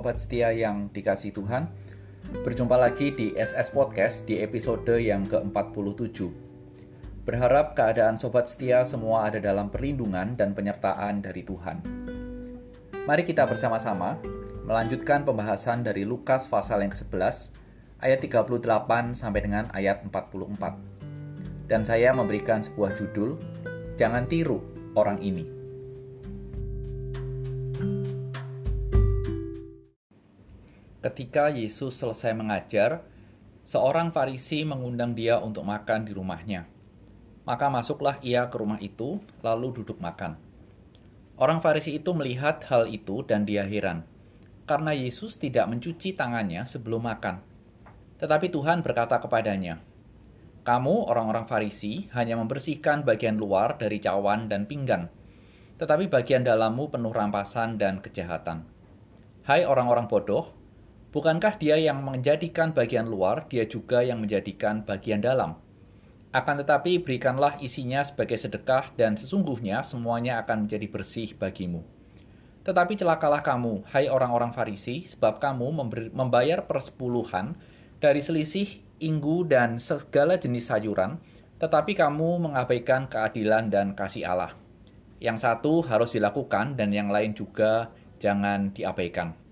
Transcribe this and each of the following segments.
sobat setia yang dikasih Tuhan. Berjumpa lagi di SS Podcast di episode yang ke-47. Berharap keadaan sobat setia semua ada dalam perlindungan dan penyertaan dari Tuhan. Mari kita bersama-sama melanjutkan pembahasan dari Lukas pasal yang ke-11 ayat 38 sampai dengan ayat 44. Dan saya memberikan sebuah judul, Jangan tiru orang ini. Ketika Yesus selesai mengajar, seorang Farisi mengundang dia untuk makan di rumahnya. Maka masuklah ia ke rumah itu, lalu duduk makan. Orang Farisi itu melihat hal itu dan dia heran, karena Yesus tidak mencuci tangannya sebelum makan. Tetapi Tuhan berkata kepadanya, "Kamu, orang-orang Farisi, hanya membersihkan bagian luar dari cawan dan pinggan, tetapi bagian dalammu penuh rampasan dan kejahatan. Hai orang-orang bodoh, Bukankah dia yang menjadikan bagian luar, dia juga yang menjadikan bagian dalam? Akan tetapi berikanlah isinya sebagai sedekah dan sesungguhnya semuanya akan menjadi bersih bagimu. Tetapi celakalah kamu, hai orang-orang Farisi, sebab kamu membayar persepuluhan dari selisih, inggu, dan segala jenis sayuran, tetapi kamu mengabaikan keadilan dan kasih Allah. Yang satu harus dilakukan dan yang lain juga jangan diabaikan.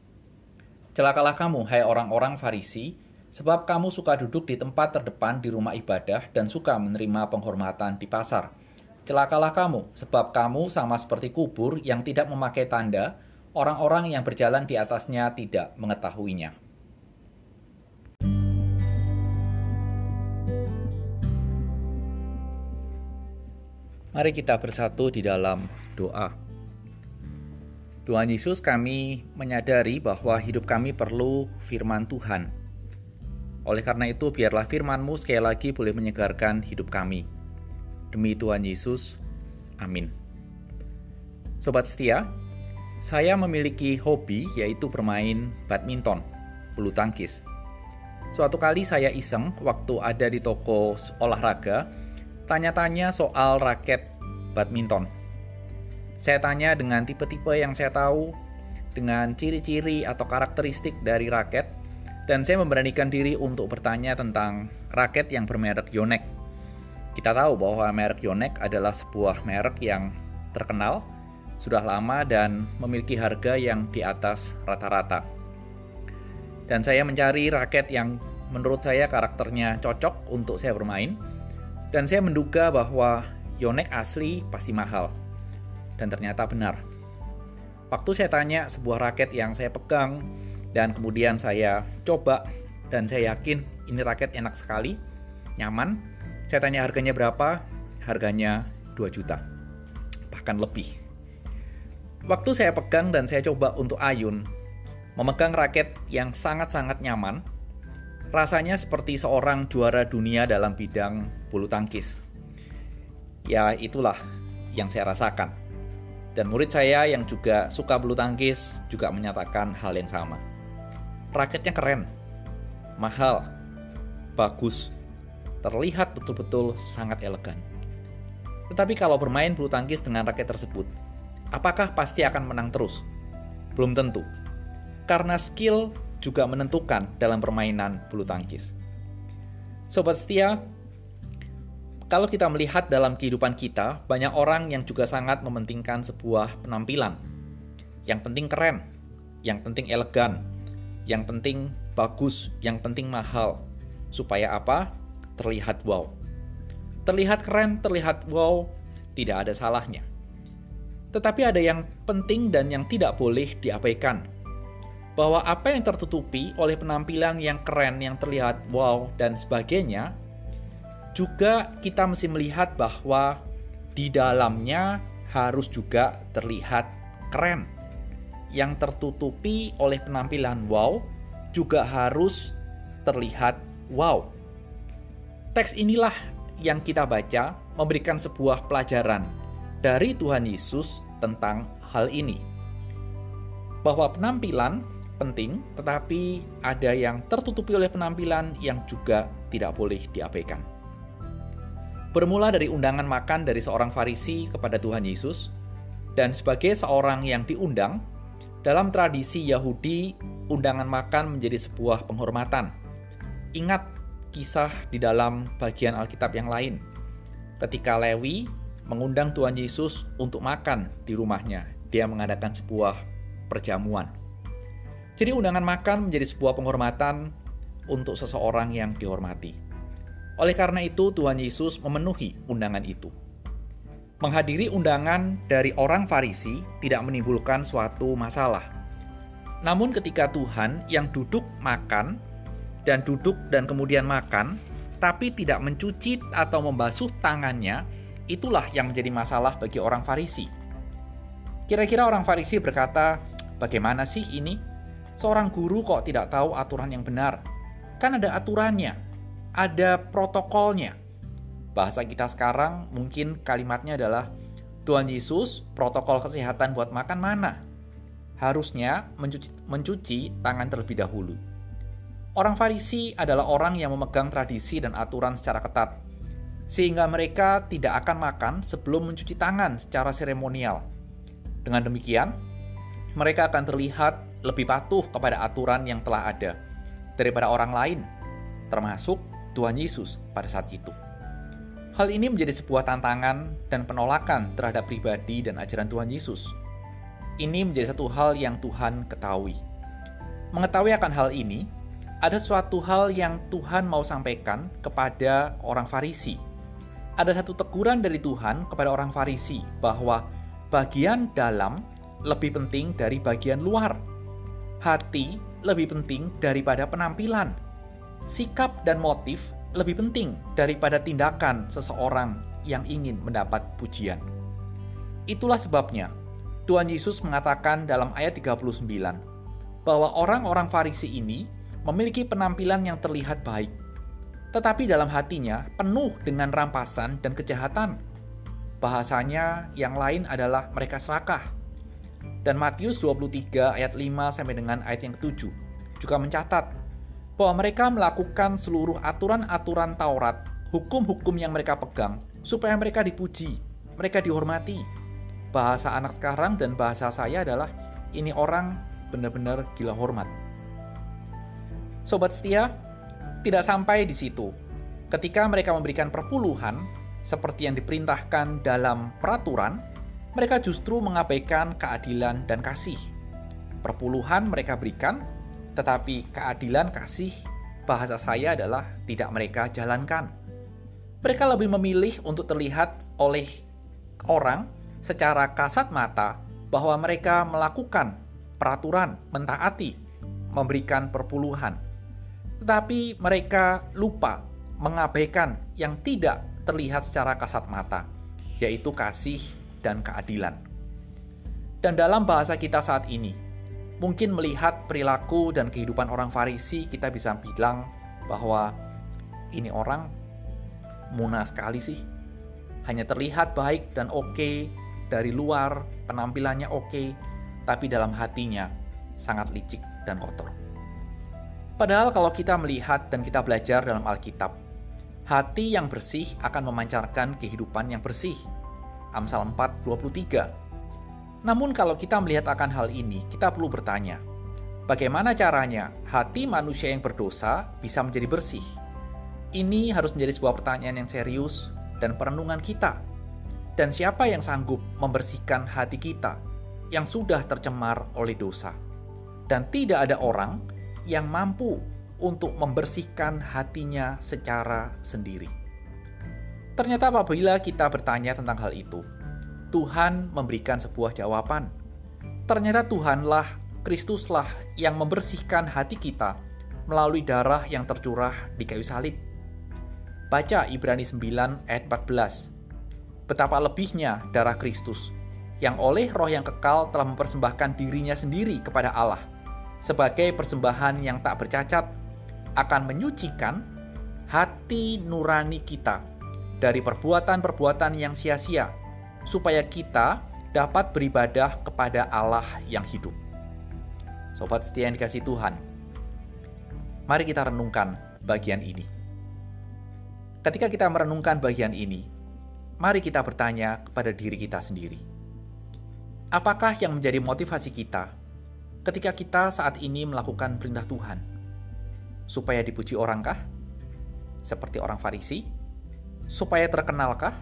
Celakalah kamu, hai orang-orang Farisi, sebab kamu suka duduk di tempat terdepan di rumah ibadah dan suka menerima penghormatan di pasar. Celakalah kamu, sebab kamu sama seperti kubur yang tidak memakai tanda, orang-orang yang berjalan di atasnya tidak mengetahuinya. Mari kita bersatu di dalam doa. Tuhan Yesus, kami menyadari bahwa hidup kami perlu firman Tuhan. Oleh karena itu, biarlah firman-Mu sekali lagi boleh menyegarkan hidup kami. Demi Tuhan Yesus, amin. Sobat setia, saya memiliki hobi yaitu bermain badminton, bulu tangkis. Suatu kali saya iseng waktu ada di toko olahraga, tanya-tanya soal raket badminton. Saya tanya dengan tipe-tipe yang saya tahu, dengan ciri-ciri atau karakteristik dari raket, dan saya memberanikan diri untuk bertanya tentang raket yang bermerek Yonex. Kita tahu bahwa merek Yonex adalah sebuah merek yang terkenal, sudah lama dan memiliki harga yang di atas rata-rata. Dan saya mencari raket yang menurut saya karakternya cocok untuk saya bermain, dan saya menduga bahwa Yonex asli pasti mahal dan ternyata benar. Waktu saya tanya sebuah raket yang saya pegang dan kemudian saya coba dan saya yakin ini raket enak sekali, nyaman. Saya tanya harganya berapa? Harganya 2 juta. Bahkan lebih. Waktu saya pegang dan saya coba untuk ayun, memegang raket yang sangat-sangat nyaman, rasanya seperti seorang juara dunia dalam bidang bulu tangkis. Ya, itulah yang saya rasakan. Dan murid saya yang juga suka bulu tangkis juga menyatakan hal yang sama. Raketnya keren, mahal, bagus, terlihat betul-betul sangat elegan. Tetapi kalau bermain bulu tangkis dengan raket tersebut, apakah pasti akan menang terus? Belum tentu. Karena skill juga menentukan dalam permainan bulu tangkis. Sobat setia, kalau kita melihat dalam kehidupan kita, banyak orang yang juga sangat mementingkan sebuah penampilan. Yang penting keren, yang penting elegan, yang penting bagus, yang penting mahal. Supaya apa? Terlihat wow. Terlihat keren, terlihat wow, tidak ada salahnya. Tetapi ada yang penting dan yang tidak boleh diabaikan. Bahwa apa yang tertutupi oleh penampilan yang keren, yang terlihat wow, dan sebagainya, juga kita mesti melihat bahwa di dalamnya harus juga terlihat keren. Yang tertutupi oleh penampilan wow juga harus terlihat wow. Teks inilah yang kita baca memberikan sebuah pelajaran dari Tuhan Yesus tentang hal ini. Bahwa penampilan penting, tetapi ada yang tertutupi oleh penampilan yang juga tidak boleh diabaikan. Bermula dari undangan makan dari seorang Farisi kepada Tuhan Yesus, dan sebagai seorang yang diundang, Dalam tradisi Yahudi, undangan makan menjadi sebuah penghormatan. Ingat kisah di dalam bagian Alkitab yang lain. Ketika Lewi mengundang Tuhan Yesus untuk makan di rumahnya, dia mengadakan sebuah perjamuan. Jadi undangan makan menjadi sebuah penghormatan untuk seseorang yang dihormati. Oleh karena itu, Tuhan Yesus memenuhi undangan itu. Menghadiri undangan dari orang Farisi tidak menimbulkan suatu masalah. Namun, ketika Tuhan yang duduk makan dan duduk dan kemudian makan, tapi tidak mencuci atau membasuh tangannya, itulah yang menjadi masalah bagi orang Farisi. Kira-kira orang Farisi berkata, "Bagaimana sih ini? Seorang guru kok tidak tahu aturan yang benar? Kan ada aturannya, ada protokolnya." Bahasa kita sekarang mungkin kalimatnya adalah Tuhan Yesus, protokol kesehatan buat makan mana? Harusnya mencuci, mencuci tangan terlebih dahulu. Orang Farisi adalah orang yang memegang tradisi dan aturan secara ketat, sehingga mereka tidak akan makan sebelum mencuci tangan secara seremonial. Dengan demikian, mereka akan terlihat lebih patuh kepada aturan yang telah ada daripada orang lain, termasuk Tuhan Yesus pada saat itu. Hal ini menjadi sebuah tantangan dan penolakan terhadap pribadi dan ajaran Tuhan Yesus. Ini menjadi satu hal yang Tuhan ketahui. Mengetahui akan hal ini, ada suatu hal yang Tuhan mau sampaikan kepada orang Farisi. Ada satu teguran dari Tuhan kepada orang Farisi bahwa bagian dalam lebih penting dari bagian luar. Hati lebih penting daripada penampilan. Sikap dan motif lebih penting daripada tindakan seseorang yang ingin mendapat pujian. Itulah sebabnya Tuhan Yesus mengatakan dalam ayat 39 bahwa orang-orang Farisi ini memiliki penampilan yang terlihat baik, tetapi dalam hatinya penuh dengan rampasan dan kejahatan. Bahasanya yang lain adalah mereka serakah. Dan Matius 23 ayat 5 sampai dengan ayat yang ke-7 juga mencatat bahwa mereka melakukan seluruh aturan-aturan Taurat, hukum-hukum yang mereka pegang, supaya mereka dipuji, mereka dihormati. Bahasa anak sekarang dan bahasa saya adalah ini orang benar-benar gila hormat. Sobat setia, tidak sampai di situ. Ketika mereka memberikan perpuluhan, seperti yang diperintahkan dalam peraturan, mereka justru mengabaikan keadilan dan kasih. Perpuluhan mereka berikan tetapi keadilan kasih bahasa saya adalah tidak mereka jalankan. Mereka lebih memilih untuk terlihat oleh orang secara kasat mata bahwa mereka melakukan peraturan, mentaati, memberikan perpuluhan. Tetapi mereka lupa mengabaikan yang tidak terlihat secara kasat mata, yaitu kasih dan keadilan. Dan dalam bahasa kita saat ini, mungkin melihat perilaku dan kehidupan orang Farisi, kita bisa bilang bahwa ini orang muna sekali sih. Hanya terlihat baik dan oke okay, dari luar, penampilannya oke, okay, tapi dalam hatinya sangat licik dan kotor. Padahal kalau kita melihat dan kita belajar dalam Alkitab, hati yang bersih akan memancarkan kehidupan yang bersih. Amsal 4, 23 namun kalau kita melihat akan hal ini, kita perlu bertanya, bagaimana caranya hati manusia yang berdosa bisa menjadi bersih? Ini harus menjadi sebuah pertanyaan yang serius dan perenungan kita. Dan siapa yang sanggup membersihkan hati kita yang sudah tercemar oleh dosa? Dan tidak ada orang yang mampu untuk membersihkan hatinya secara sendiri. Ternyata apabila kita bertanya tentang hal itu, Tuhan memberikan sebuah jawaban. Ternyata Tuhanlah, Kristuslah yang membersihkan hati kita melalui darah yang tercurah di kayu salib. Baca Ibrani 9 ayat 14. Betapa lebihnya darah Kristus yang oleh roh yang kekal telah mempersembahkan dirinya sendiri kepada Allah sebagai persembahan yang tak bercacat akan menyucikan hati nurani kita dari perbuatan-perbuatan yang sia-sia supaya kita dapat beribadah kepada Allah yang hidup. Sobat setia yang dikasih Tuhan, mari kita renungkan bagian ini. Ketika kita merenungkan bagian ini, mari kita bertanya kepada diri kita sendiri. Apakah yang menjadi motivasi kita ketika kita saat ini melakukan perintah Tuhan? Supaya dipuji orangkah? Seperti orang Farisi? Supaya terkenalkah?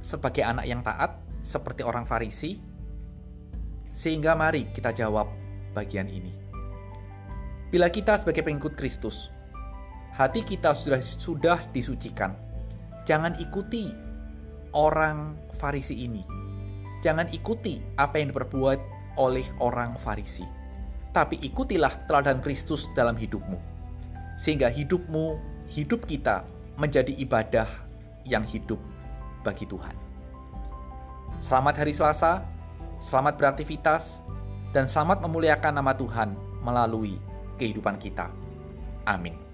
Sebagai anak yang taat, seperti orang Farisi? Sehingga mari kita jawab bagian ini. Bila kita sebagai pengikut Kristus, hati kita sudah sudah disucikan. Jangan ikuti orang Farisi ini. Jangan ikuti apa yang diperbuat oleh orang Farisi. Tapi ikutilah teladan Kristus dalam hidupmu. Sehingga hidupmu, hidup kita menjadi ibadah yang hidup bagi Tuhan. Selamat hari Selasa, selamat beraktivitas, dan selamat memuliakan nama Tuhan melalui kehidupan kita. Amin.